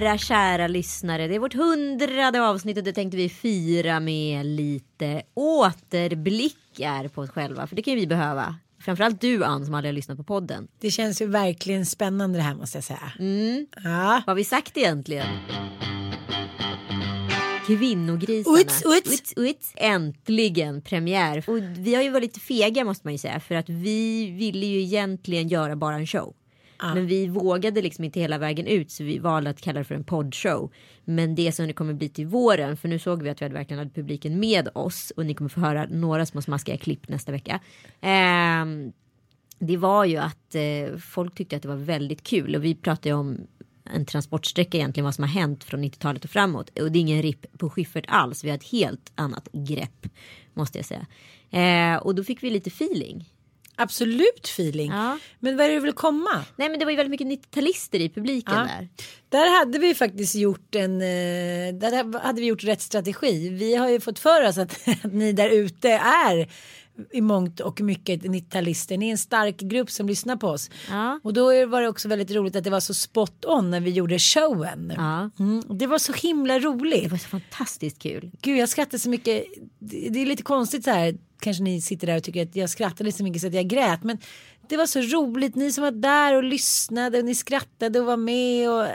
Kära, kära lyssnare. Det är vårt hundrade avsnitt och det tänkte vi fira med lite återblickar på oss själva. För det kan ju vi behöva. Framförallt du Ann som aldrig har lyssnat på podden. Det känns ju verkligen spännande det här måste jag säga. Mm. Ja. Vad har vi sagt egentligen? Kvinnogrisarna. Uts, uts. Uts, uts. Äntligen premiär. Och vi har ju varit lite fega måste man ju säga. För att vi ville ju egentligen göra bara en show. Men vi vågade liksom inte hela vägen ut så vi valde att kalla det för en poddshow. Men det som det kommer bli till våren för nu såg vi att vi hade verkligen hade publiken med oss och ni kommer få höra några små smaskiga klipp nästa vecka. Ehm, det var ju att eh, folk tyckte att det var väldigt kul och vi pratade ju om en transportsträcka egentligen vad som har hänt från 90-talet och framåt och det är ingen ripp på Schyffert alls. Vi har ett helt annat grepp måste jag säga. Eh, och då fick vi lite feeling. Absolut feeling. Ja. Men vad är det du vill komma? Nej men det var ju väldigt mycket 90-talister i publiken Ja. där. Där hade vi faktiskt gjort en, eh, där hade vi gjort rätt strategi. Vi har ju fått för oss att, att ni där ute är i mångt och mycket 90-talister. Ni är en stark grupp som lyssnar på oss. Ja. Och då var det också väldigt roligt att det var så spot on när vi gjorde showen. Ja. Mm, det var så himla roligt. Det var så fantastiskt kul. Gud jag skrattar så mycket. Det, är lite konstigt så här. Kanske ni sitter där och tycker att jag skrattade så mycket så att jag grät. Men det var så roligt. Ni som var där och lyssnade och ni skrattade och var med. Och,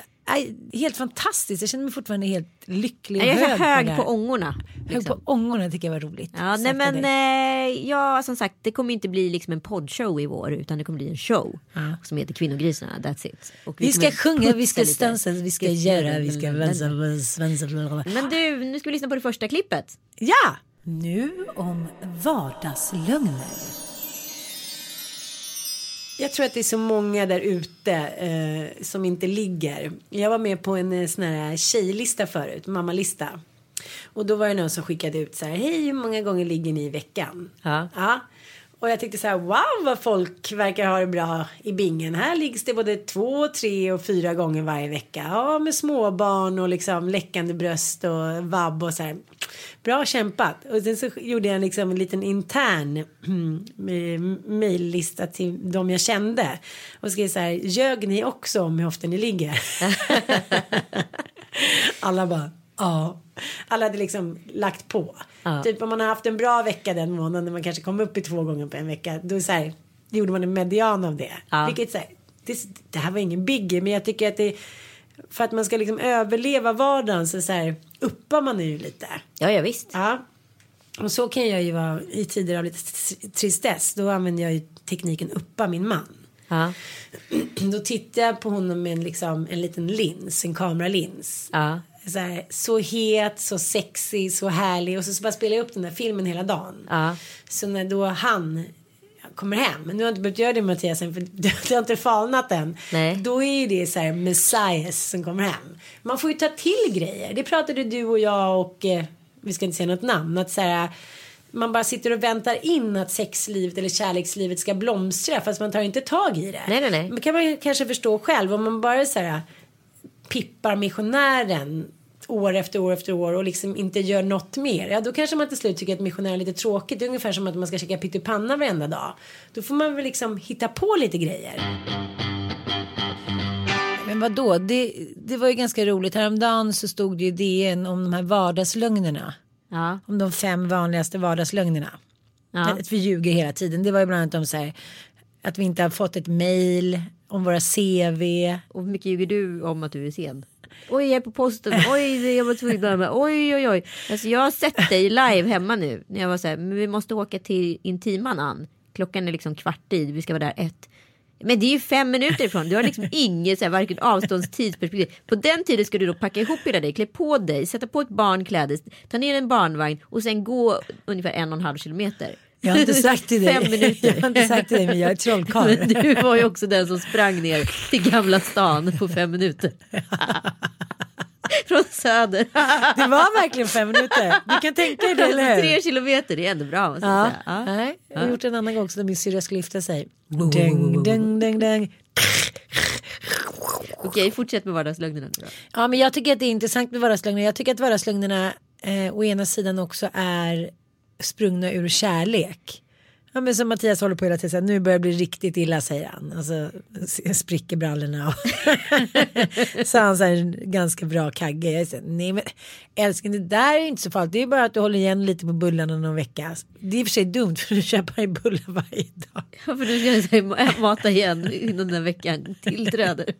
helt fantastiskt. Jag känner mig fortfarande helt lycklig och Jag är hög, hög här. på ångorna. Hög liksom. på ångorna tycker jag var roligt. Ja, nej men eh, ja, som sagt, det kommer inte bli liksom en poddshow i vår utan det kommer bli en show som heter Kvinnogrisarna. That's it. Och vi ska kommer sjunga, vi ska stansa, vi ska göra, vi ska vänsa, vänsa. Men du, nu ska vi lyssna på det första klippet. Ja! Nu om vardagslögner. Jag tror att det är så många där ute eh, som inte ligger. Jag var med på en eh, sån här tjejlista förut, mammalista. Och då var det någon som skickade ut så här, hej hur många gånger ligger ni i veckan? Ja. ja. Och jag tyckte så här, wow vad folk verkar ha det bra i bingen. Här liggs det både två, tre och fyra gånger varje vecka. Ja, med småbarn och liksom läckande bröst och vabb och så här. Bra kämpat. Och sen så gjorde jag liksom en liten intern eh, mejllista till de jag kände. Och skrev så här, ljög ni också om hur ofta ni ligger? Alla bara, ja. Alla hade liksom lagt på. Ja. Typ om man har haft en bra vecka den månaden när man kanske kom upp i två gånger på en vecka. Då så här, gjorde man en median av det. Ja. Vilket så här, det, det här var ingen biggie men jag tycker att det för att man ska liksom överleva vardagen så, så här uppar man ju lite. Ja, ja visst. Ja. Och så kan jag ju vara i tider av lite tr- tristess. Då använder jag ju tekniken uppa min man. Ja. Då tittar jag på honom med en, liksom, en liten lins, en kameralins. Ja. Så, här, så het, så sexig, så härlig. Och så, så bara spelar jag upp den där filmen hela dagen. Ja. Så när då han kommer hem. Men nu har jag inte behövt göra det Mattias än för det har inte falnat än. Nej. Då är ju det så här messias som kommer hem. Man får ju ta till grejer. Det pratade du och jag och eh, vi ska inte säga något namn. Att så här, man bara sitter och väntar in att sexlivet eller kärlekslivet ska blomstra fast man tar inte tag i det. Nej, nej, nej. Men kan man kanske förstå själv om man bara så här pippar missionären år efter år efter år och liksom inte gör något mer. Ja, då kanske man till slut tycker att missionär är lite tråkigt. Det är ungefär som att man ska käka pyttipanna varenda dag. Då får man väl liksom hitta på lite grejer. Men vad då? Det, det var ju ganska roligt. Häromdagen så stod det ju DN om de här vardagslögnerna. Ja. Om de fem vanligaste vardagslögnerna. Ja. Att vi ljuger hela tiden. Det var ju bland annat om så här, att vi inte har fått ett mail om våra CV. Och hur mycket ljuger du om att du är sen? Oj, jag är på posten. Oj, jag var tvungen att. Oj, oj, oj. Alltså, jag har sett dig live hemma nu. När jag var så här, men vi måste åka till Intiman Ann. Klockan är liksom kvart i. Vi ska vara där ett. Men det är ju fem minuter ifrån. Du har liksom inget så här, varken avståndstidsperspektiv. På den tiden ska du då packa ihop hela dig, klä på dig, sätta på ett barnkläder, ta ner en barnvagn och sen gå ungefär en och en halv kilometer. Jag har inte sagt till dig. Fem minuter. Jag har inte sagt till dig men jag är trollkarl. Men du var ju också den som sprang ner till Gamla stan på fem minuter. Från söder. Det var verkligen fem minuter. Du kan tänka dig det eller hur? Tre kilometer, det är ändå bra. Måste Ja. Ja. Nej, jag har gjort det en annan gång också när min syrra skulle gifta sig. Ding, ding, ding, ding. Okej, fortsätt med vardagslögnerna. Ja, men jag tycker att det är intressant med vardagslögner. Jag tycker att vardagslögnerna eh, å ena sidan också är sprungna ur kärlek. Ja, men som Mattias håller på hela tiden, så här, nu börjar det bli riktigt illa säger han. Alltså spricker brallorna. Och så han så här, ganska bra kagge. Jag säger, nej men älskling det där är inte så farligt. Det är bara att du håller igen lite på bullarna någon vecka. Det är i och för sig dumt för du köper ju bullar varje dag. Ja, för nu ska jag säga, mata igen innan den veckan tillträder.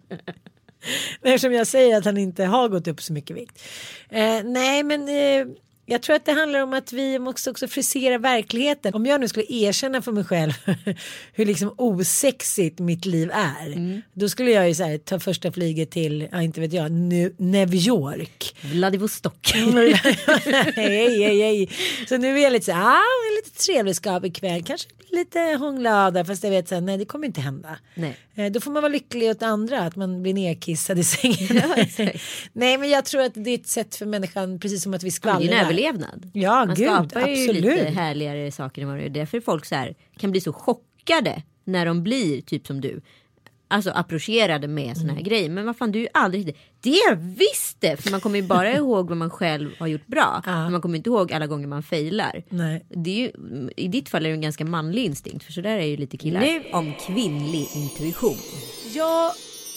Eftersom jag säger att han inte har gått upp så mycket vikt. Eh, nej men eh, jag tror att det handlar om att vi måste också frisera verkligheten. Om jag nu skulle erkänna för mig själv hur liksom osexigt mitt liv är. Då skulle jag ju så här, ta första flyget till, ja inte vet jag, Nu- New York. Vladivostok. hej, hej, hej. Så nu är jag lite så här, ah, lite trevligskap ikväll. Kanske lite hångla där fast jag vet så här, nej det kommer inte hända. Nej. Eh, Då får man vara lycklig åt andra att man blir nedkissad i sängen. exakt. nej men jag tror att det är ett sätt för människan precis som att vi Det är skvallrar. en överlevnad. Ja, Man gud, skapar ju absolut. lite härligare saker än vad det är. Därför folk så här, kan bli så chockade när de blir typ som du. Alltså approcherade med såna här Mm. grejer. Men vad fan du är ju aldrig det. Det är jag visst det! För man kommer ju bara ihåg vad man själv har gjort bra. Men man kommer inte ihåg alla gånger man failar. Nej. Det är ju, I ditt fall är det en ganska manlig instinkt. För så där är ju lite killar. Nu- Om kvinnlig intuition. Jag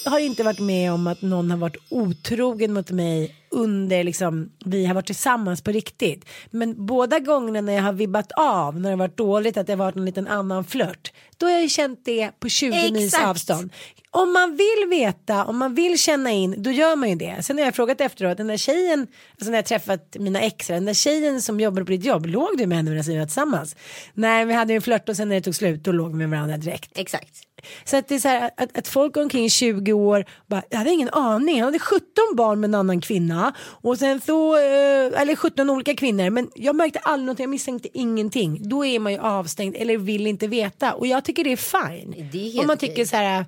har inte varit med om att någon har varit otrogen mot mig under liksom vi har varit tillsammans på riktigt. Men båda gångerna när jag har vibbat av när det har varit dåligt att det har varit en liten annan flört. Då har jag känt det på 20 mils Exakt. avstånd. Om man vill veta, om man vill känna in, då gör man ju det. Sen har jag frågat efteråt, den där tjejen, alltså när jag träffat mina ex, den där tjejen som jobbade på ditt jobb, låg du med henne medan vi var tillsammans? Nej, vi hade ju en flört och sen när det tog slut, då låg vi med varandra direkt. Exakt. Så att det är så här att, att folk omkring i 20 år bara, jag hade ingen aning, han hade 17 barn med en annan kvinna och sen så, eh, eller 17 olika kvinnor men jag märkte aldrig något, jag misstänkte ingenting. Då är man ju avstängd eller vill inte veta och jag tycker det är fine. Det är helt Om man okej. tycker så här,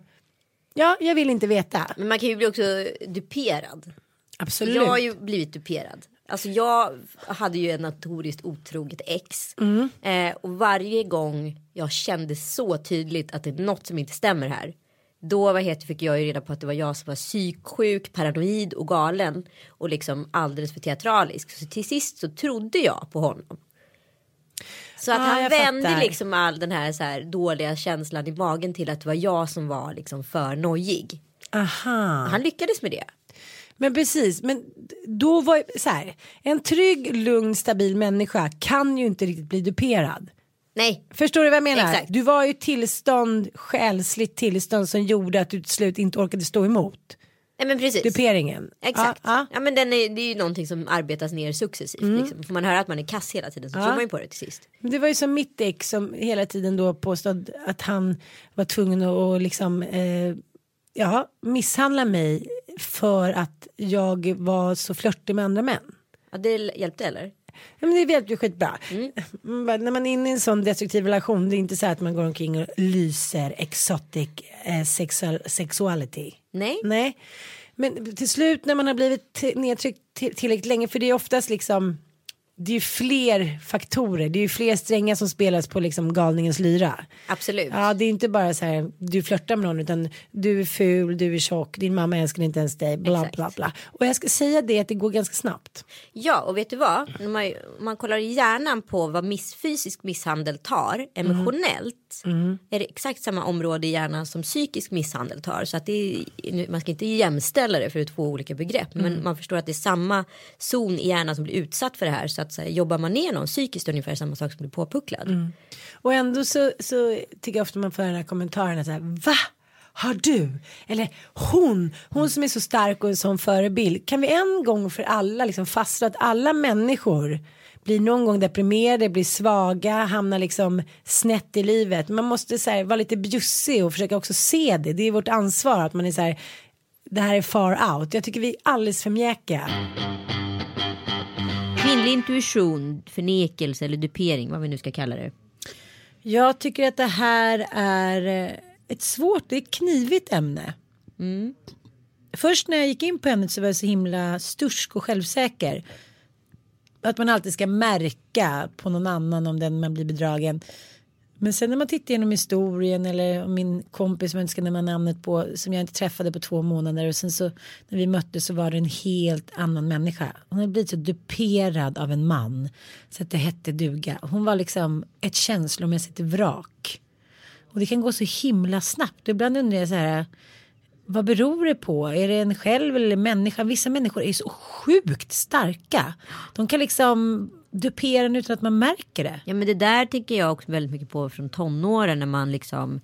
ja jag vill inte veta. Men man kan ju bli också duperad. Absolut. Jag har ju blivit duperad. Alltså jag hade ju en notoriskt otroget ex. Mm. Eh, och varje gång jag kände så tydligt att det är något som inte stämmer här. Då vad heter, fick jag ju reda på att det var jag som var psyksjuk, paranoid och galen. Och liksom alldeles för teatralisk. Så till sist så trodde jag på honom. Så att Ah, han vände fattar. liksom all den här, så här dåliga känslan i magen till att det var jag som var liksom för nojig. Aha. Han lyckades med det. Men precis, men då var så här, en trygg, lugn, stabil människa kan ju inte riktigt bli duperad. Nej, Förstår du vad jag menar? Exakt. Du var ju tillstånd, själsligt tillstånd som gjorde att du till slut inte orkade stå emot Nej men precis. duperingen. Exakt. Ja, Ja, ja. men den är, det är ju någonting som arbetas ner successivt. Liksom. Får man höra att man är kass hela tiden så tror man ju på det till sist. Men Det var ju som mitt ex som hela tiden då påstod att han var tvungen att liksom eh, ja, misshandla mig för att jag var så flörtig med andra män. Ja, det hjälpte eller? Ja, men det vet ju skitbra. Mm, bara, När man är inne i en sån destruktiv relation det är inte så att man går omkring och lyser exotic eh, sexual, sexuality. Nej. Nej. Men till slut när man har blivit nedtryckt till- tillräckligt länge för det är oftast liksom det är ju fler faktorer, det är ju fler strängar som spelas på liksom galningens lyra. Absolut. Ja, det är inte bara så här du flörtar med någon utan du är ful, du är tjock, din mamma älskar inte ens dig, bla Exakt. bla bla. Och jag ska säga det att det går ganska snabbt. Ja, och vet du vad? Man, man kollar i hjärnan på vad miss, fysisk misshandel tar emotionellt är det exakt samma område i hjärnan som psykisk misshandel tar. Så att det är, man ska inte jämställa det för det är två olika begrepp. Men man förstår att det är samma zon i hjärnan som blir utsatt för det här. Så att så här, jobbar man ner någon psykiskt är det ungefär samma sak som blir påpucklad. Och ändå så, så tycker jag ofta man får den här kommentaren att så här, va? Har du? Eller hon, hon som är så stark och en sån förebild. Kan vi en gång för alla liksom fastslå att alla människor blir någon gång deprimerade, blir svaga, hamnar liksom snett i livet. Man måste så här, vara lite bjussig och försöka också se det. Det är vårt ansvar att man är så här, det här är far out. Jag tycker vi är alldeles för mjäkiga. Kvinnlig intuition, förnekelse eller dupering, vad vi nu ska kalla det. Jag tycker att det här är eh, ett svårt, det är ett knivigt ämne. Först när jag gick in på ämnet så var jag så himla stursk och självsäker. Att man alltid ska märka på någon annan om den man blir bedragen. Men sen när man tittar genom historien eller om min kompis som jag inte ska nämna namnet på som jag inte träffade på två månader och sen så när vi möttes så var det en helt annan människa. Hon hade blivit så duperad av en man så att det hette duga. Hon var liksom ett känslomässigt vrak. Och det kan gå så himla snabbt. Ibland undrar jag så här. Vad beror det på? Är det en själv eller människan? Vissa människor är så sjukt starka. De kan liksom dupera en utan att man märker det. Ja men det där tänker jag också väldigt mycket på från tonåren när man liksom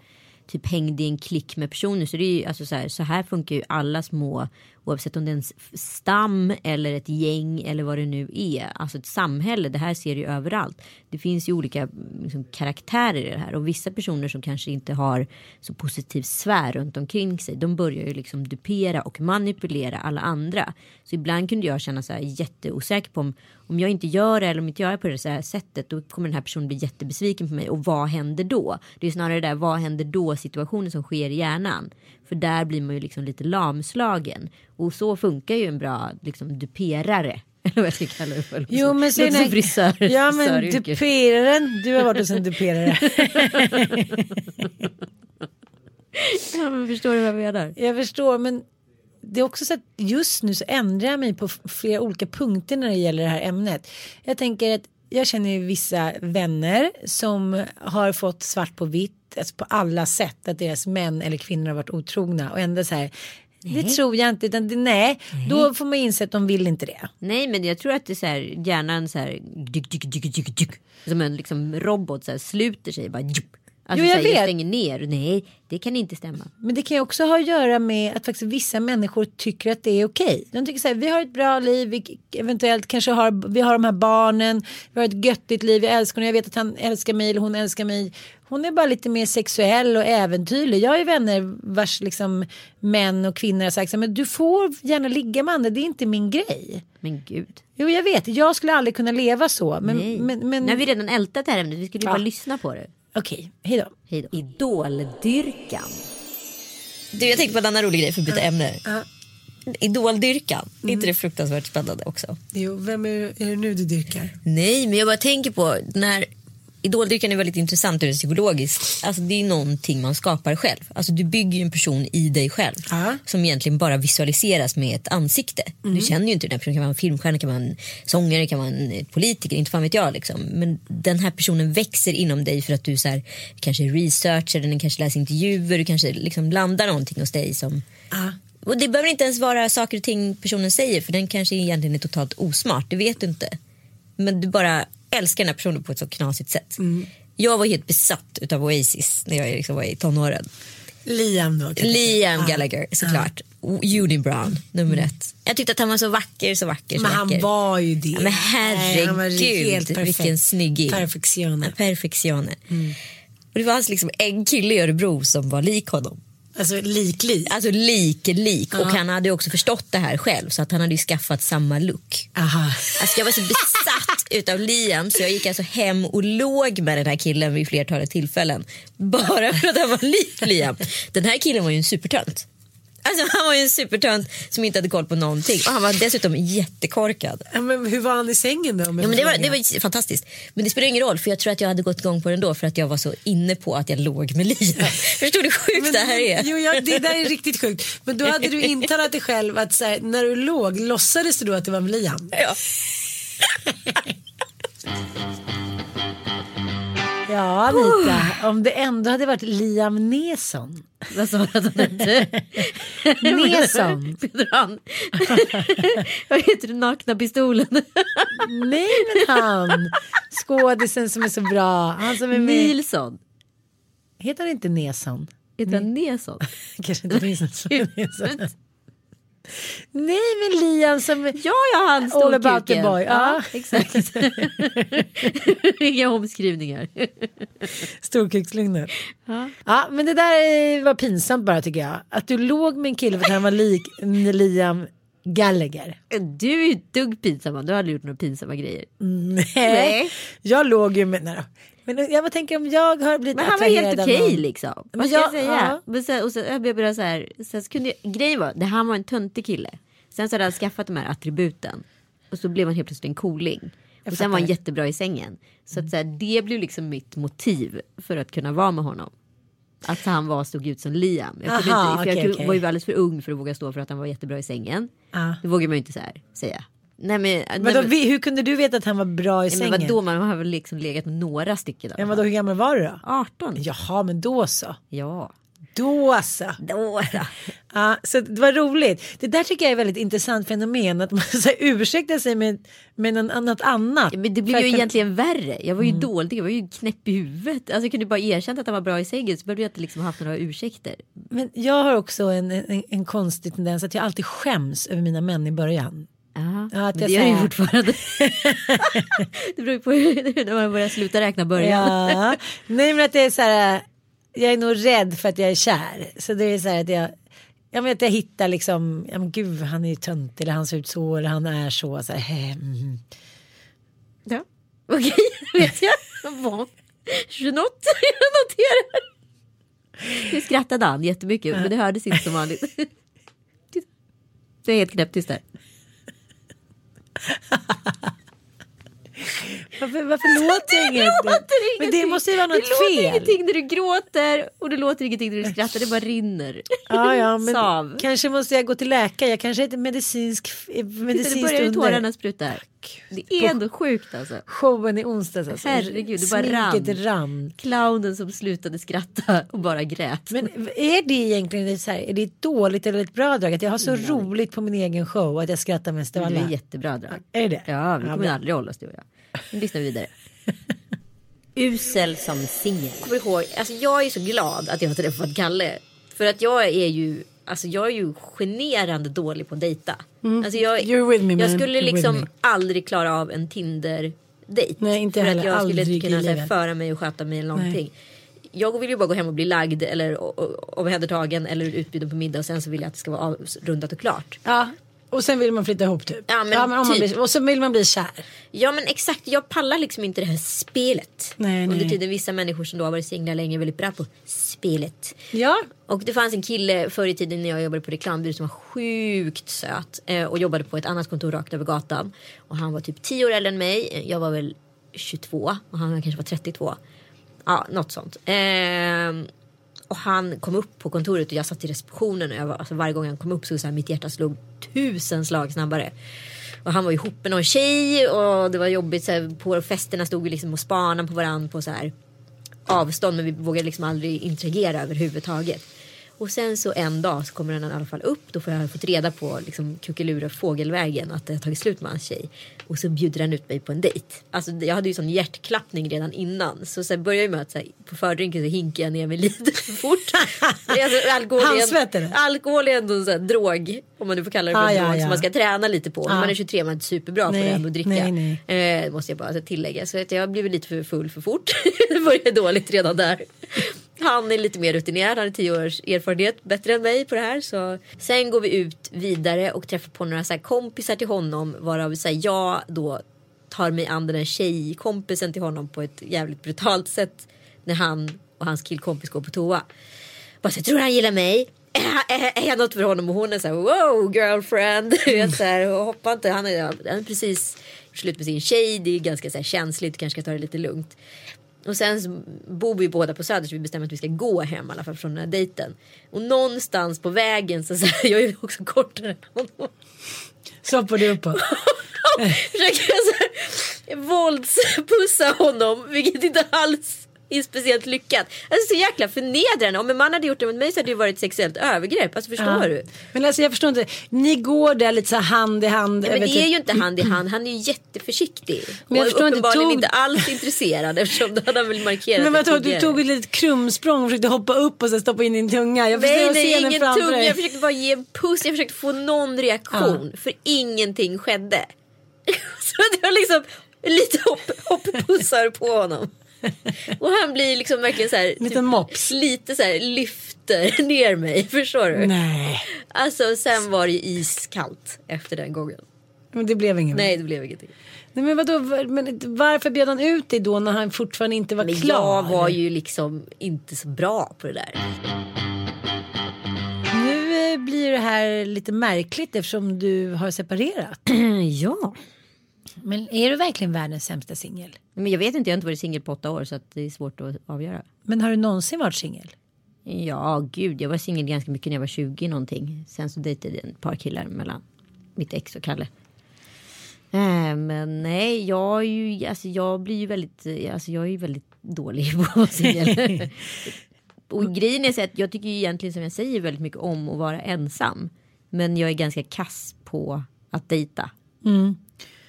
typ hängde i en klick med personer. Så det är ju alltså så här, så här funkar ju alla små oavsett om det är en stam eller ett gäng eller vad det nu är. Alltså ett samhälle, det här ser du ju överallt. Det finns ju olika mm, liksom, karaktärer i det här och vissa personer som kanske inte har så positiv sfär runt omkring sig. De börjar ju liksom dupera och manipulera alla andra. Så ibland kunde jag känna så här jätteosäker på om, om jag inte gör det eller om inte jag är på det så här sättet då kommer den här personen bli jättebesviken på mig och vad händer då? Det är snarare det där vad händer då situationen som sker i hjärnan. För där blir man ju liksom lite lamslagen och så funkar ju en bra liksom duperare. Eller vad jag ska kalla det för. Jo men så är frisör. Ja men duperaren. Du har varit hos en duperare. Ja, men förstår du vad jag menar? Jag förstår men det är också så att just nu så ändrar jag mig på flera olika punkter när det gäller det här ämnet. Jag tänker att jag känner ju vissa vänner som har fått svart på vitt alltså på alla sätt att deras män eller kvinnor har varit otrogna och ändå så här det tror jag inte utan det, nej, då får man inse att de vill inte det. Nej men jag tror att det är så här hjärnan så här dyk, dyk, dyk, dyk, dyk, som en liksom robot så här sluter sig bara. Djup. Alltså Jo, jag vet. stänger ner. Nej det kan inte stämma. Men det kan ju också ha att göra med att faktiskt vissa människor tycker att det är okej. De tycker så här, vi har ett bra liv, vi eventuellt kanske har, vi har de här barnen, vi har ett göttigt liv, jag älskar honom, jag vet att han älskar mig eller hon älskar mig. Hon är bara lite mer sexuell och äventyrlig. Jag har ju vänner vars liksom män och kvinnor har sagt så här, men du får gärna ligga med andra, det är inte min grej. Men gud. Jo jag vet, jag skulle aldrig kunna leva så. Men, Nej. men, men... Nu har vi redan ältat det här ämnet. Vi skulle ju Ja. bara lyssna på det. Okej, hej då. Hej då. Idoldyrkan. Du jag tänkte på en annan rolig grej för att byta ämne. Idoldyrkan. Är inte det fruktansvärt spännande också? Jo, vem är, är det nu du dyrkar? Nej, men jag bara tänker på när idoldyrkan är väldigt intressant ur psykologiskt. Alltså det är någonting man skapar själv. Alltså du bygger en person i dig själv. Ja. Som egentligen bara visualiseras med ett ansikte. Du känner ju inte den här personen. Kan vara en filmstjärna, kan vara en sångare, kan vara en politiker. Inte fan vet jag liksom. Men den här personen växer inom dig för att du så här, kanske researchar den, kanske läser intervjuer, du kanske liksom landar någonting hos dig som Ja. och det behöver inte ens vara saker och ting personen säger för den kanske egentligen är totalt osmart, det vet du inte. Men du bara älskar den här personen på ett så knasigt sätt. Jag var helt besatt utav Oasis när jag liksom var i tonåren. Liam då? Liam säga. Gallagher såklart. Unibrown nummer ett. Jag tyckte att han var så vacker, så vacker, så Men han vacker. var ju det. Ja, men Nej, han herregud, helt perfekt. vilken snygging. Perfektionen. Perfektionen. Och det fanns liksom en kille i Örebro som var lik honom. Alltså lik-lik. Alltså lik, lik. Och han hade också förstått det här själv så att han hade ju skaffat samma look. Aha. Alltså jag var så besatt utav Liam så jag gick alltså hem och låg med den här killen vid flertalet tillfällen. Bara för att han var lik Liam. Den här killen var ju en supertönt. Alltså han var ju en supertönt som inte hade koll på någonting och han var dessutom jättekorkad. Ja, men hur var han i sängen då? Ja, men det, var, det var fantastiskt. Men det spelar ingen roll för jag tror att jag hade gått igång på den då för att jag var så inne på att jag låg med Liam. Förstår du hur sjukt Men, det här är? Jo, ja, det där är riktigt sjukt. Men då hade du intalat dig själv att här, när du låg, låtsades du då att det var med Liam? Ja. Ja, Anita. Om det ändå hade varit Liam Neson. Vad sa du att han hette? Neson. Peter han. Vad heter det? Nakna pistolen? Nej, men han. Skådisen som är så bra. Han som är med. Nilsson. Heter han inte Neson? Heter han Nesson? Kanske inte Neson. Nej, men Liam som... Ja, ja, han All about the boy. Ja, Ja. exakt. Inga omskrivningar. Storkukslugnet. Ja. men det där eh, var pinsamt bara tycker jag. Att du låg med en kille för att han var lik Liam Gallagher. Du är ju ett dugg pinsam. Du har aldrig gjort några pinsamma grejer. Nej. Nej. Jag låg ju med... Nej. Men jag bara tänker om jag har blivit Men han var helt okej någon- liksom. Men Vad ska jag jag- säga? ja. Sen, och så, jag blev så här, sen kunde jag, grejen var, det han var en töntig kille. Sen så hade han skaffat de här attributen. Och så blev han helt plötsligt en cooling. Och sen var han jättebra i sängen. Så, att, så här, det blev liksom mitt motiv för att kunna vara med honom. Att han var stod ut som Liam. Jag, Aha, inte, för jag okej. var ju alldeles för ung för att våga stå för att han var jättebra i sängen. Ja. Det vågar man ju inte så här säga. Nej men, nej, Men då, men, hur kunde du veta att han var bra i nej, sängen? men vadå, man har väl liksom legat med några stycken. Ja, vadå, hur gammal var du då? 18. Jaha, men då så. Ja. Då så. Då, då. Ja, så det var roligt. Det där tycker jag är ett väldigt intressant fenomen. Att man så här, ursäktar sig med, med något annat. Ja, Men det blev ju kunna- egentligen värre. Jag var Mm. ju dålig, jag var ju knäpp i huvudet. Alltså jag kunde bara erkänt att han var bra i sängen så behövde jag inte liksom haft några ursäkter. Men jag har också en, en, en konstig tendens att jag alltid skäms över mina män i början. Ja, Ja, att jag det gör säger- fortfarande. det beror ju på hur, när man börjar sluta räkna början. Ja. Nej men att det är så här. Jag är nog rädd för att jag är kär. Så det är så här att jag. Jag vet jag hittar liksom. Ja men gud han är ju tönt. Eller han ser ut så. Eller han är så. så här, mm. Ja. Okej, vet jag. Vad? Jag noterar. Nu skrattade han jättemycket men det hördes inte som vanligt. Det är helt knäpptyst där. Varför, varför låter jag inget? låter Men det ingenting. måste ju vara något det låter fel. ingenting när du gråter och det låter ingenting när du skrattar. Det bara rinner. Ja, ja, men Sav. kanske måste jag gå till läkare. Jag kanske är ett medicinsk, Titta, nu medicinskt börjar ju tårarna spruta. Det är ändå sjukt alltså. Showen i onsdags alltså. Herregud, det bara rann. rann. Clownen som slutade skratta och bara grät. Men är det egentligen så här, är det ett dåligt eller ett bra drag? Att jag har så roligt på min egen show att jag skrattar mest av det är alla? jättebra drag. Är det det? Ja, vi kommer bra. aldrig hålla oss du och jag. Nu lyssnar vi vidare. Usel som singel. Kommer ihåg, alltså jag är så glad att jag har träffat Kalle. För att jag är ju, alltså jag är ju generande dålig på att dejta. Alltså jag, Mm. You're with me, jag man. skulle You're with liksom aldrig klara av en Tinder-dejt. Nej, inte För heller. att jag skulle Aldrig inte kunna här, föra mig och sköta mig eller någonting. Jag vill ju bara gå hem och bli lagd eller omhändertagen eller utbjuden på middag och sen så vill jag att det ska vara avrundat och klart. Ja. Och sen vill man flytta ihop typ. Ja, men om man typ. blir, och så vill man bli kär. Ja men exakt, jag pallar liksom inte det här spelet. Nej, Under nej. tiden vissa människor som då har varit singlar länge är väldigt bra på spelet. Ja. Och det fanns en kille förr i tiden när jag jobbade på reklambyrå som var sjukt söt. Eh, och jobbade på ett annat kontor rakt över gatan. Och han var typ 10 år äldre än mig. Jag var väl 22 och han kanske var 32. Ja, något sånt. Ehm, och han kom upp på kontoret och jag satt i receptionen och jag var, alltså varje gång han kom upp så, så här, mitt hjärta slog tusen slag snabbare. Och han var ihop med någon tjej och det var jobbigt. Så här, på festerna stod vi liksom och spanade på varandra på så här avstånd men vi vågade liksom aldrig interagera överhuvudtaget. Och sen så en dag så kommer den i alla fall upp. Då får jag fått reda på liksom kuckelura fågelvägen att det har tagit slut med hans tjej. Och så bjuder han ut mig på en dejt. Alltså jag hade ju sån hjärtklappning redan innan. Så sen börjar jag med att så här, på fördrinken så hinkar jag ner mig lite för fort. alltså, alkohol, är alkohol ändå en sån här drog. Om man nu får kalla det för Ah, en ja, drog. ja. Som man ska träna lite på. När Ah. man är 23 man är inte superbra på Nej, det ändå att dricka. nej, nej. Eh, måste jag bara tillägga. Så att jag blev lite för full för fort. det började dåligt redan där. Han är lite mer rutinerad, han har tio års erfarenhet bättre än mig på det här. Så. Sen går vi ut vidare och träffar på några så här kompisar till honom varav så här, jag då tar mig an den här tjejkompisen till honom på ett jävligt brutalt sätt. När han och hans killkompis går på toa. Bara så, tror du han gillar mig? Är, är, är jag något för honom? Och hon är så här, wow girlfriend. Mm. så här, och hoppa inte. Han är, han är precis slut med sin tjej. Det är ganska så här, känsligt. Kanske ska ta det lite lugnt. Och sen bor vi båda på Söder så vi bestämmer att vi ska gå hem i alla fall från den här dejten. Och någonstans på vägen så, här, jag är också kortare än honom. Så hoppar du uppåt. Försöker jag så här, våldspussa honom vilket inte alls är speciellt lyckat. Alltså så jäkla förnedrande. Om en man hade gjort det mot mig så hade det varit sexuellt övergrepp. Alltså förstår Ja. du? Men alltså jag förstår inte. Ni går där lite så hand i hand. Ja, men det är typ- ju inte hand i hand. Han är ju jätteförsiktig. Men jag och förstår inte, uppenbarligen tog- inte alls intresserad eftersom då hade han väl markerat Men vadå, du tog ett litet krumsprång och försökte hoppa upp och sen stoppa in din tunga. Jag Nej, nej, ingen tunga. Jag försökte bara ge en puss. Jag försökte få någon reaktion. För ingenting skedde. Så det var liksom lite hopp, hopppussar på honom. Och han blir liksom verkligen så här. Liten mops. Lite så här lyfter ner mig. Förstår du? Nej, Alltså sen var det ju iskallt efter den gången. men det blev inget. Nej det blev ingenting. Nej men vadå, men varför bjöd han ut dig då när han fortfarande inte var Men klar? jag var ju liksom inte så bra på det där. Nu eh, blir det här lite märkligt eftersom du har separerat. ja. Men är du verkligen världens sämsta singel? Men jag vet inte, jag har inte varit singel på åtta år så det är svårt att avgöra. Men har du någonsin varit singel? Ja, gud, jag var singel ganska mycket när jag var 20 någonting. Sen så dejtade jag ett par killar mellan mitt ex och Kalle. Eh, Men nej, jag, är ju, alltså, jag blir ju väldigt, eh, alltså, jag är ju väldigt dålig på att vara singel. och grejen är så att jag tycker ju egentligen som jag säger väldigt mycket om att vara ensam. Men jag är ganska kass på att dejta.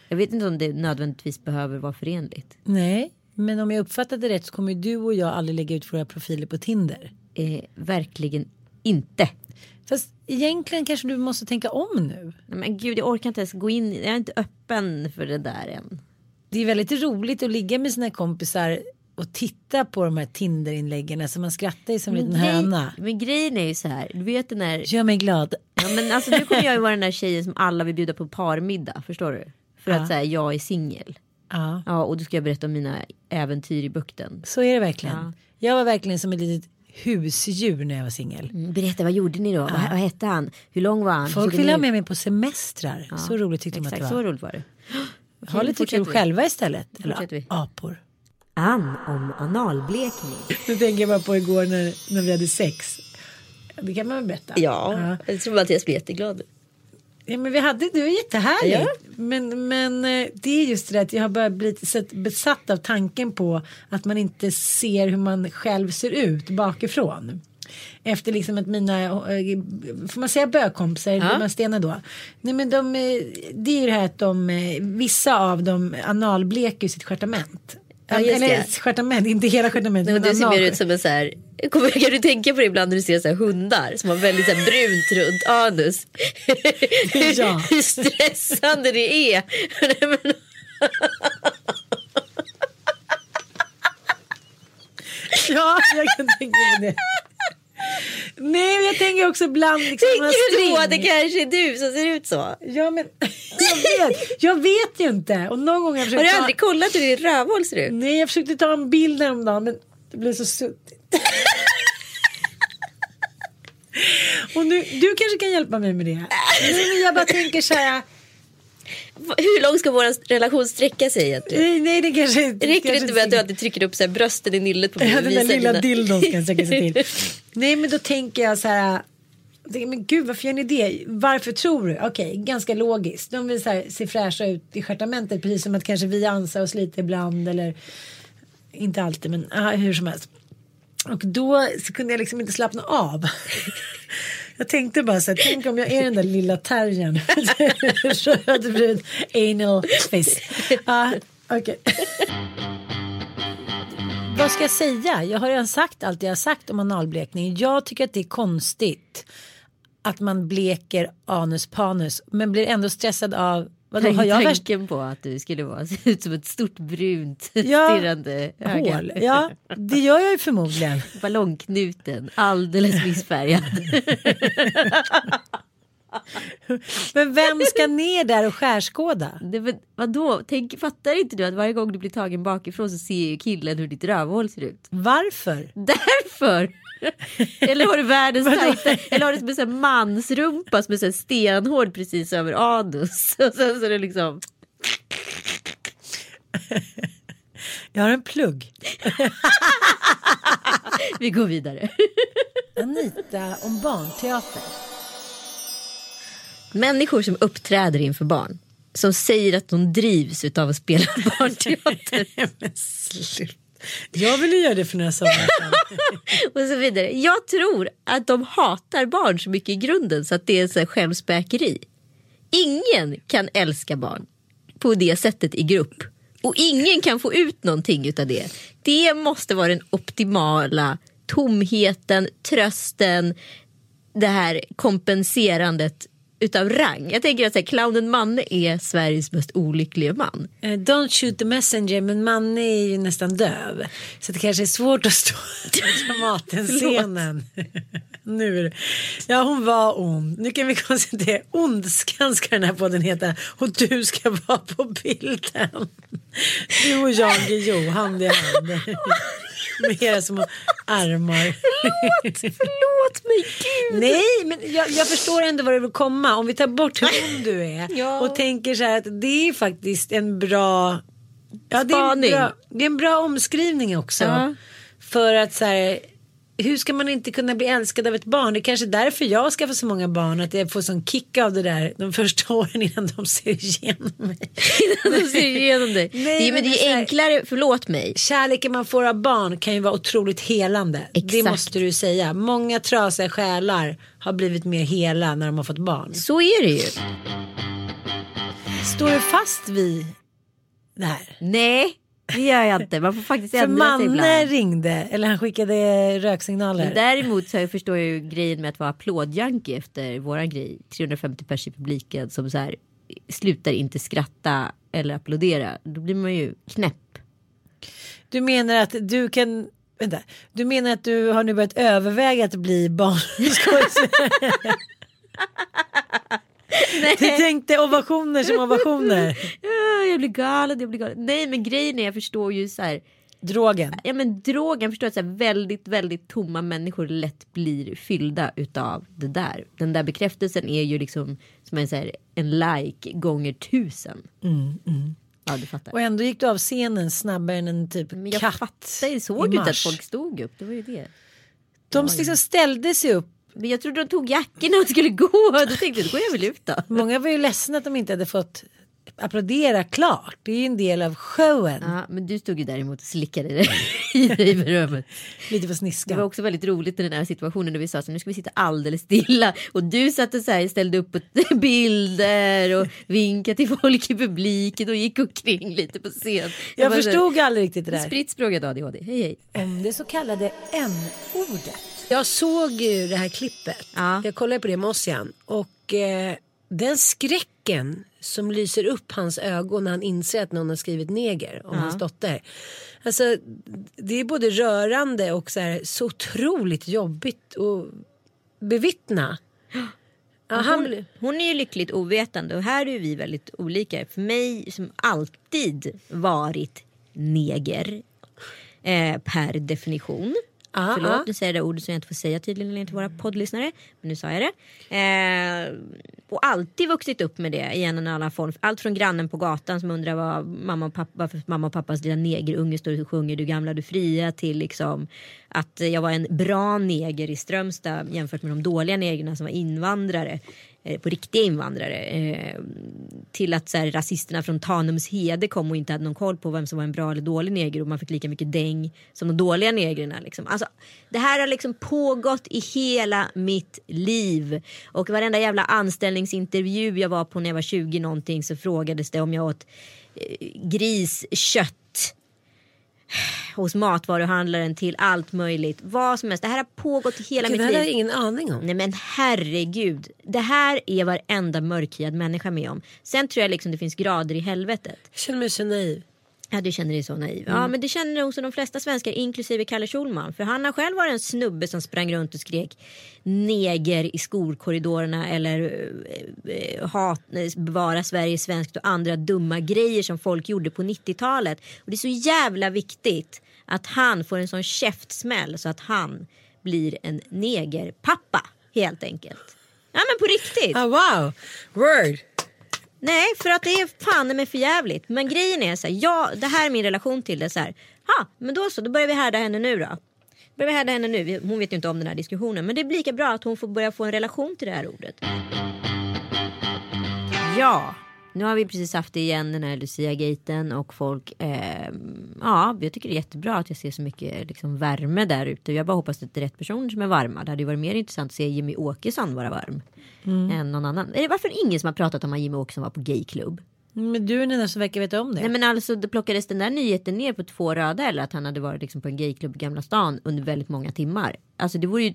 Jag vet inte om det nödvändigtvis behöver vara förenligt. Nej, men om jag uppfattade rätt så kommer du och jag aldrig lägga ut våra profiler på Tinder. Eh, verkligen inte. Fast egentligen kanske du måste tänka om nu. Nej, Men gud, jag orkar inte ens gå in. Jag är inte öppen för det där än. Det är väldigt roligt att ligga med sina kompisar och titta på de här Tinder-inläggen. Alltså man skrattar ju som en liten grej- höna. men grejen är ju så här. Du vet den där. Gör mig glad. Ja, men alltså, nu kommer jag ju vara den där tjejen som alla vill bjuda på parmiddag. Förstår du? För Ja. att säga jag är singel. Ja, Ja, och då ska jag berätta om mina äventyr i bukten. så är det verkligen. Ja. Jag var verkligen som ett litet husdjur när jag var singel. Mm, Berätta, vad gjorde ni då? Vad, vad hette han? Hur lång var han? Folk ville ha med mig på semestrar. så roligt tyckte de att Exakt, det så var. roligt var det. Ha lite kul vi. själva istället. Eller vi. apor. Ann om analblekning. Nu tänker jag bara på igår när, när vi hade sex. Det kan man väl berätta? Ja, jag tror Mattias blir jätteglad. Ja, men vi hade, det var jättehärligt. Ja. Men, men eh, det är just det där att jag har börjat bli besatt av tanken på att man inte ser hur man själv ser ut bakifrån. Efter liksom att mina, eh, får man säga bögkompisar, Ja. man stenar då? Nej men de, eh, det är ju det här att de, vissa av dem analbleker sitt stjärtament. Ja, Eller stjärtament, inte hela men men du ser mer ut som en så här. Kommer, kan du tänka på det ibland när du ser så hundar som har väldigt så här brunt runt anus? Ja. Hur stressande det är. Ja, jag kan tänka mig det. Nej, jag tänker också ibland liksom Tänker du då att det kanske är du som ser ut så? Ja, men jag vet, jag vet ju inte. Och någon gång har jag Har du ta... aldrig kollat hur din rövhål ser ut? Nej, jag försökte ta en bild häromdagen men det blev så suddigt. Och nu, du kanske kan hjälpa mig med det. Nej, men jag bara tänker så här. Hur långt ska vår relation sträcka sig egentligen? Nej, nej det kanske Räcker det inte med att du alltid trycker upp så här brösten i nyllet på mig? Ja, den där lilla dildon ska sträcka sig till. Nej, men då tänker jag så här jag tänker, Men gud, varför gör ni det? Varför tror du? Okej, ganska logiskt. De vill så här, se fräscha ut i stjärtamentet precis som att kanske vi ansar oss lite ibland eller inte alltid, men aha, hur som helst. Och då så kunde jag liksom inte slappna av. Jag tänkte bara så här, tänk om jag är den där lilla terriern. Rödbrun anal fist. Ah, okej. Vad ska jag säga? Jag har redan sagt allt jag har sagt om analblekning. Jag tycker att det är konstigt att man bleker anus panus men blir ändå stressad av Vadå, har jag värst Tanken på att du skulle vara, se ut som ett stort brunt Ja, stirrande öga. hål? Ja, det gör jag ju förmodligen. Ballongknuten, alldeles missfärgad. Men vem ska ner där och skärskåda? Det, men, vadå? Tänk, fattar inte du att varje gång du blir tagen bakifrån så ser ju killen hur ditt rövhål ser ut? Varför? Därför! eller har du världens tajta, eller har du som en mansrumpa som är så stenhård precis över anus. Och sen så är det liksom... Jag har en plugg. Vi går vidare. Anita om barnteater. Människor som uppträder inför barn. Som säger att de drivs av att spela barnteater. Men sluta. Jag ville göra det för några somrar och så vidare. Jag tror att de hatar barn så mycket i grunden så att det är så skämsbäkeri. Ingen kan älska barn på det sättet i grupp. Och ingen kan få ut någonting av det. Det måste vara den optimala tomheten, trösten, det här kompenserandet utav rang. Jag tänker att så här, clownen Manne är Sveriges mest olyckliga man. Eh, Don't shoot the messenger men Manne är ju nästan döv. Så det kanske är svårt att stå på Dramaten-scenen. nu är det. Ja hon var ond. Nu kan vi konstatera ondskan ska den här podden heta. Och du ska vara på bilden. Du och Jan Guillou hand i hand. Med era små armar. Förlåt, förlåt mig gud. Nej, men jag, jag förstår ändå vad du vill komma. Om vi tar bort hur du är Ja. och tänker så här att det är faktiskt en bra... Ja, det, är bra det är en bra omskrivning också. Ja. För att så här, hur ska man inte kunna bli älskad av ett barn? Det är kanske därför jag skaffar så många barn. Att jag får sån kick av det där de första åren innan de ser igenom mig. De ser igenom dig. Nej, det, är- men men det det är är här- enklare, förlåt mig. Kärleken man får av barn kan ju vara otroligt helande. Det Exakt. måste du säga. Många trasiga själar har blivit mer hela när de har fått barn. Så är det ju. Står du fast vid det här? Nej, det gör jag inte. Man får faktiskt För ändra sig Manne ibland. ringde eller han skickade röksignaler. Men däremot så förstår jag ju grejen med att vara applådjunkie efter våran grej. 350 pers i publiken som så här slutar inte skratta eller applådera. Då blir man ju knäpp. Du menar att du kan Vänta, du menar att du har nu börjat överväga att bli barnskådespelare? Du tänkte ovationer som ovationer. Ja, Jag blir galen, jag blir galen. Nej men grejen är jag förstår ju så här. Drogen. Ja men drogen, förstår att så här, väldigt väldigt tomma människor lätt blir fyllda utav det där. Den där bekräftelsen är ju liksom som en, så här, en like gånger tusen. Ja du fattar. Och ändå gick du av scenen snabbare än en typ Men jag katt jag såg i inte att folk stod upp. Det var ju det. De liksom ställde sig upp. Men jag trodde de tog jackorna och skulle gå. Då tänkte jag, då går jag väl ut då. Många var ju ledsna att de inte hade fått applådera klart. Det är ju en del av showen. Ja, men du stod ju däremot och slickade dig i dig röven. Lite för Det sniska. var också väldigt roligt i den här situationen när vi sa så nu ska vi sitta alldeles stilla och du satt och så här, ställde upp bilder och vinkade till folk i publiken och gick omkring lite på scen. Jag bara så här, förstod aldrig riktigt det där. Spritt språket ADHD, hej hej. om det så kallade n-ordet. Jag såg ju det här klippet. Ja. Jag kollade på det med Ossian. Och eh, den skräcken som lyser upp hans ögon när han inser att någon har skrivit neger om hans dotter. Alltså det är både rörande och så, här, så otroligt jobbigt att bevittna. Ja, Hon, hon är ju lyckligt ovetande och här är vi väldigt olika. För mig som alltid varit neger eh, per definition. Ja, Förlåt, ja. nu säger jag det ordet som jag inte får säga tydligen till våra poddlyssnare. Men nu sa jag det. Eh, och alltid vuxit upp med det i en eller annan form. Allt från grannen på gatan som undrar vad mamma och pappa, varför mamma och pappas lilla negerunge står och sjunger Du gamla du fria till liksom att jag var en bra neger i Strömstad jämfört med de dåliga negrerna som var invandrare. Eh, på riktiga invandrare. Eh, till att så här, rasisterna från Tanums hede kom och inte hade någon koll på vem som var en bra eller dålig neger och man fick lika mycket däng som de dåliga negrerna. Liksom. Alltså, det här har liksom pågått i hela mitt liv. Och varenda jävla anställningsintervju jag var på när jag var 20 någonting så frågades det om jag åt eh, griskött hos matvaruhandlaren till allt möjligt. Vad som helst. Det här har pågått hela det mitt här liv. har jag ingen aning om. Nej men herregud. Det här är varenda mörkhyad människa med om. Sen tror jag liksom det finns grader i helvetet. Jag känner mig så naiv. Ja du känner dig så naiv. Ja men det känner nog de flesta svenskar inklusive Kalle Schulman. För han har själv varit en snubbe som sprang runt och skrek neger i skolkorridorerna eller eh, eh, hat, eh, bevara Sverige svenskt och andra dumma grejer som folk gjorde på 90-talet. Och det är så jävla viktigt att han får en sån käftsmäll så att han blir en negerpappa helt enkelt. Ja men på riktigt. Ah, wow, word. Nej, för att det är fan med för jävligt. Men grejen är så här, ja, det här är min relation till det. Så här, ha, men då så, då börjar vi härda henne nu då. Börjar vi härda henne nu. Hon vet ju inte om den här diskussionen. Men det blir lika bra att hon får börja få en relation till det här ordet. Ja, nu har vi precis haft det igen den här Lucia-gaten och folk, eh, ja, jag tycker det är jättebra att jag ser så mycket liksom, värme där ute. Jag bara hoppas att det är rätt personer som är varma. Det hade ju varit mer intressant att se Jimmy Åkesson vara varm än någon annan. Är det varför ingen som har pratat om att Jimmy Åkesson var på gayklubb? Men du är den enda som verkar veta om det. Nej men alltså det plockades den där nyheten ner på två röda eller att han hade varit liksom på en gayklubb i Gamla stan under väldigt många timmar. Alltså det vore ju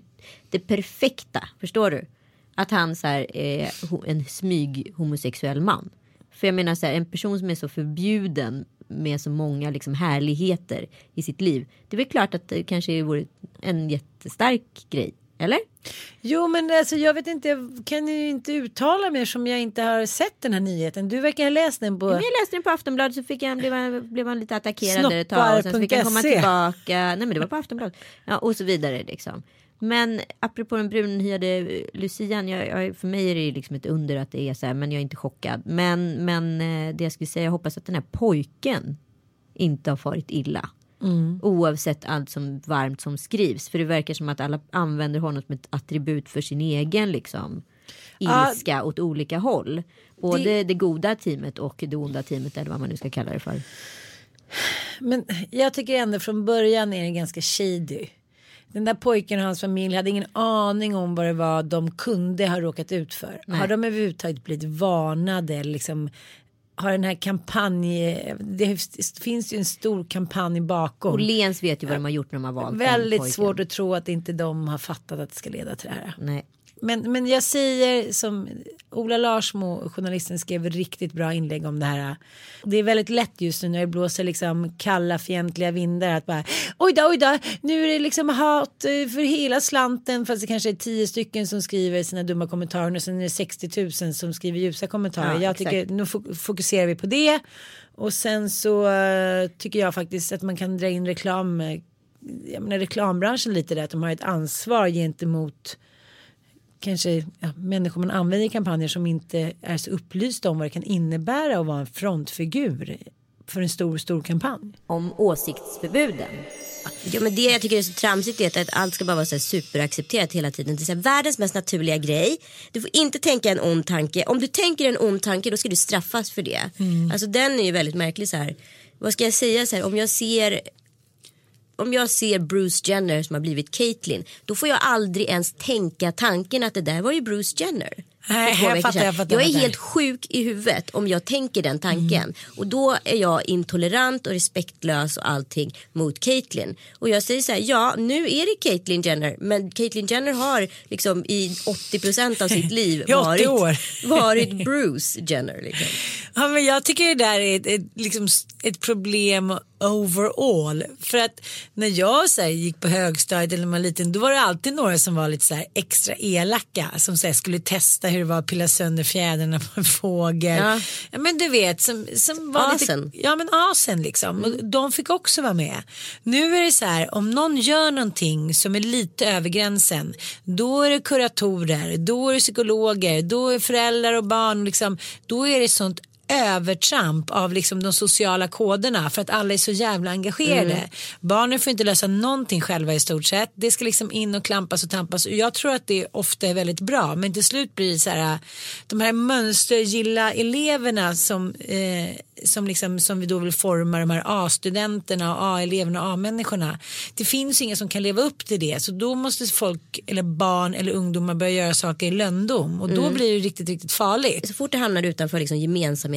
det perfekta, förstår du? Att han så här, är ho- en smyg homosexuell man. För jag menar så här, en person som är så förbjuden med så många liksom härligheter i sitt liv. Det är väl klart att det kanske vore en jättestark grej. Eller? Jo men alltså jag vet inte, jag kan ju inte uttala mig som jag inte har sett den här nyheten. Du verkar ha läst den på... Jag läste den på Aftonbladet så fick han, blev, han, blev han lite attackerad där ett tag. Och sen fick han komma Snoppar.se. tillbaka. Nej men det var på Aftonbladet. Ja, och så vidare liksom. Men apropå den brunhyade lucian. Jag, jag, för mig är det liksom ett under att det är så här. Men jag är inte chockad. Men, men eh, det jag skulle säga. Jag hoppas att den här pojken inte har farit illa. Oavsett allt som varmt som skrivs. För det verkar som att alla använder honom som ett attribut för sin egen liksom ilska åt olika håll. Både Det- det... goda teamet och det onda teamet eller vad man nu ska kalla det för. Men jag tycker ändå från början är det ganska shady. Den där pojken och hans familj hade ingen aning om vad det var de kunde ha råkat ut för. Har de överhuvudtaget blivit varnade liksom har den här kampanj, det finns ju en stor kampanj bakom. Och Lens vet ju vad de har gjort när de har valt Väldigt svårt att tro att inte de har fattat att det ska leda till det här. Nej. Men, men jag säger som Ola Larsmo, journalisten, skrev riktigt bra inlägg om det här. Det är väldigt lätt just nu när det blåser liksom kalla fientliga vindar att bara oj då, oj då, nu är det liksom hat eh, för hela slanten fast det kanske är tio stycken som skriver sina dumma kommentarer och sen är det 60 000 som skriver ljusa kommentarer. Ja, jag exakt. tycker nu fok- fokuserar vi på det och sen så eh, tycker jag faktiskt att man kan dra in reklam, eh, jag menar reklambranschen lite där att de har ett ansvar gentemot kanske ja, människor man använder i kampanjer som inte är så upplysta om vad det kan innebära att vara en frontfigur för en stor, stor kampanj. Om åsiktsförbuden. Ja, men det jag tycker är så tramsigt är att allt ska bara vara så här superaccepterat hela tiden. Det är så här, världens mest naturliga grej. Du får inte tänka en ond tanke. Om du tänker en ond tanke då ska du straffas för det. Alltså den är ju väldigt märklig så här. Vad ska jag säga så här om jag ser om jag ser Bruce Jenner som har blivit Caitlyn då får jag aldrig ens tänka tanken att det där var ju Bruce Jenner. Nej, jag fattar, jag fattar, jag är helt sjuk i huvudet om jag tänker den tanken. Och då är jag intolerant och respektlös och allting mot Caitlyn. Och jag säger så här, ja nu är det Caitlyn Jenner. Men Caitlyn Jenner har liksom i 80% av sitt liv I 80 varit, varit Bruce Jenner. Liksom. Ja, men jag tycker det där är ett, ett, liksom, ett problem overall. För att när jag så här, gick på högstadiet eller när man var liten då var det alltid några som var lite så här, extra elaka som så här, skulle testa hur det var att pilla sönder fjädrarna på en fågel. Ja. Ja, men du vet som, som var Asen. lite Ja men asen liksom. Och de fick också vara med. Nu är det så här om någon gör någonting som är lite över gränsen. Då är det kuratorer, då är det psykologer, då är föräldrar och barn liksom. Då är det sånt övertramp av liksom de sociala koderna för att alla är så jävla engagerade. Barnen får inte lösa någonting själva i stort sett. Det ska liksom in och klampas och tampas och jag tror att det ofta är väldigt bra men till slut blir det så här de här mönstergilla eleverna som, eh, som, liksom, som vi då vill forma de här A-studenterna och A-eleverna och A-människorna. Det finns inga som kan leva upp till det så då måste folk eller barn eller ungdomar börja göra saker i löndom och då blir det riktigt, riktigt farligt. Så fort det hamnar utanför liksom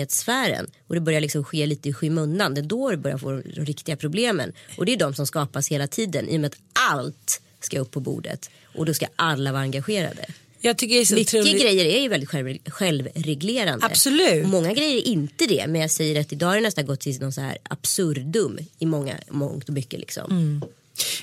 gemensamhetssfären och det börjar liksom ske lite i skymundan, det är då det börjar få de riktiga problemen. Och det är de som skapas hela tiden i och med att allt ska upp på bordet och då ska alla vara engagerade. Jag tycker det Mycket otroligt... grejer är ju väldigt själv, självreglerande. Absolut. Och många grejer är inte det. Men jag säger att idag har det nästan gått till någon så här absurdum i många, mångt och mycket liksom. Mm.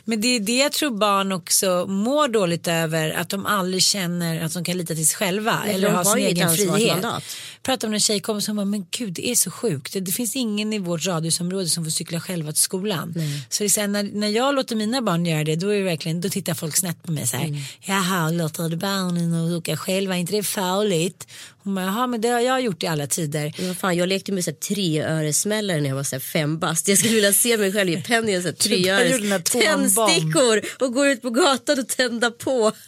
Men det är det jag tror barn också mår dåligt över. Att de aldrig känner att de kan lita till sig själva. Nej, eller de ha har sin egen frihet. ansvarsmandat. Pratade med en tjejkompis som bara, men gud det är så sjukt. Det, det finns ingen i vårt radhusområde som får cykla själva till skolan. Så det är så här, när, när jag låter mina barn göra det då, är det verkligen, då tittar folk snett på mig så här. Mm. Jaha, låter du barnen åka själva? Är inte det farligt? Hon bara, jaha men det har jag gjort i alla tider. Men fan, jag lekte med så här treöresmällare när jag var så här fem bast. Jag skulle vilja se mig själv i penny och så här treöres tändstickor och gå ut på gatan och tända på.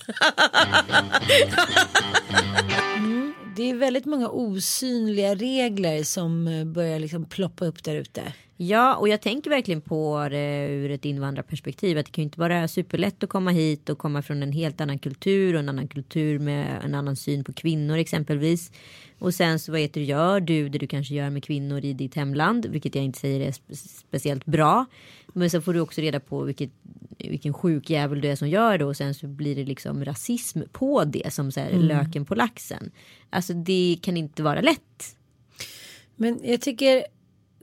Det är väldigt många osynliga regler som eh, börjar liksom ploppa upp där ute. Ja, och jag tänker verkligen på det ur ett invandrarperspektiv. Att det kan ju inte vara superlätt att komma hit och komma från en helt annan kultur och en annan kultur med en annan syn på kvinnor exempelvis. Och sen så vad heter det, gör du det du kanske gör med kvinnor i ditt hemland, vilket jag inte säger är spe- speciellt bra. Men så får du också reda på vilket, vilken sjuk jävel du är som gör det och sen så blir det liksom rasism på det som så här, löken på laxen. Alltså det kan inte vara lätt. Men jag tycker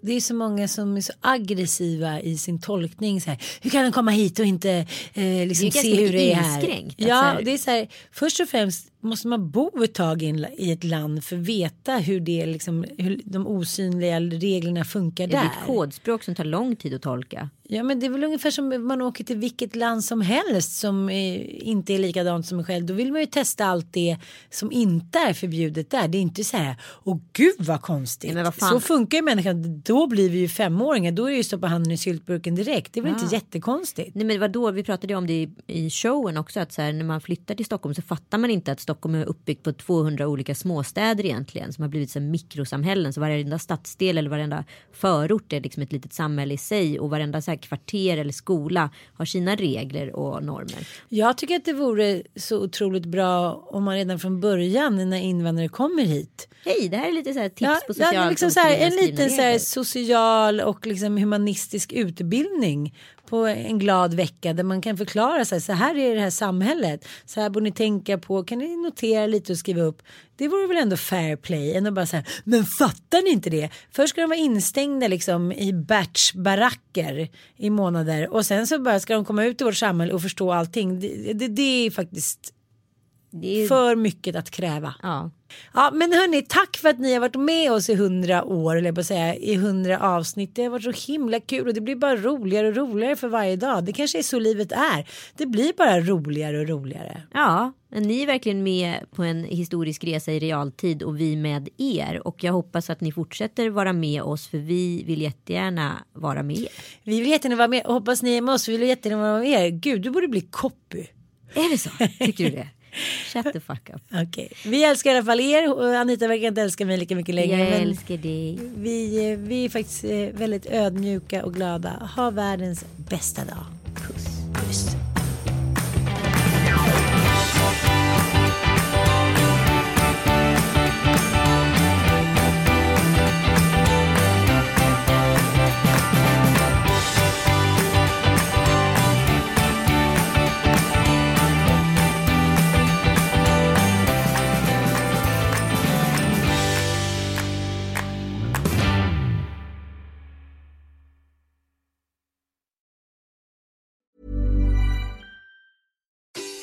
det är så många som är så aggressiva i sin tolkning. Så här, hur kan han komma hit och inte eh, liksom se hur det är här? Ja, så här- det är så här, först och främst måste man bo ett tag i, ett land för att veta hur, det, liksom, hur de osynliga reglerna funkar Det är där. ett kodspråk som tar lång tid att tolka. Ja men det är väl ungefär som man åker till vilket land som helst som eh, inte är likadant som en själv. Då vill man ju testa allt det som inte är förbjudet där. Det är inte så här, åh gud vad konstigt. Nej, vad. Så funkar ju människan. Då blir vi ju femåringar. Då är det ju stoppa handen i syltburken direkt. Det är väl inte jättekonstigt. Nej men vadå, vi pratade om det i, i showen också att så här, när man flyttar till Stockholm så fattar man inte att Stockholm är uppbyggt på 200 olika småstäder egentligen som har blivit här, mikrosamhällen. Så varenda stadsdel eller varenda förort är liksom ett litet samhälle i sig. Och varenda så här, kvarter eller skola har sina regler och normer. Jag tycker att det vore så otroligt bra om man redan från början när invandrare kommer hit. Hej, det här är lite så här tips Ja, på ja, socialt liksom så här, en liten så här, social och liksom humanistisk utbildning på en glad vecka där man kan förklara så här, så här är det här samhället. Så här borde ni tänka på, kan ni notera lite och skriva upp. Det vore väl ändå fair play än att bara så här, men fattar ni inte det? Först ska de vara instängda liksom i batchbaracker i månader och sen så bara ska de komma ut i vårt samhälle och förstå allting. Det, det, det är faktiskt är, för mycket att kräva. ja. Ja men hörni, tack för att ni har varit med oss i hundra år, eller jag säga i hundra avsnitt. Det har varit så himla kul och det blir bara roligare och roligare för varje dag. Det kanske är så livet är. Det blir bara roligare och roligare. Ja, men ni är verkligen med på en historisk resa i realtid och vi med er. Och jag hoppas att ni fortsätter vara med oss för vi vill jättegärna vara med er. Vi vill jättegärna vara med och hoppas ni är med oss. Vi vill jättegärna vara med er. Gud, du borde bli copy. Är det så? Tycker du det? Shut the fuck up. Okej, vi älskar i alla fall er. och Anita verkar inte älska mig lika mycket längre. Jag älskar dig. vi, vi är faktiskt eh, väldigt ödmjuka och glada. Ha världens bästa dag. Puss. Puss.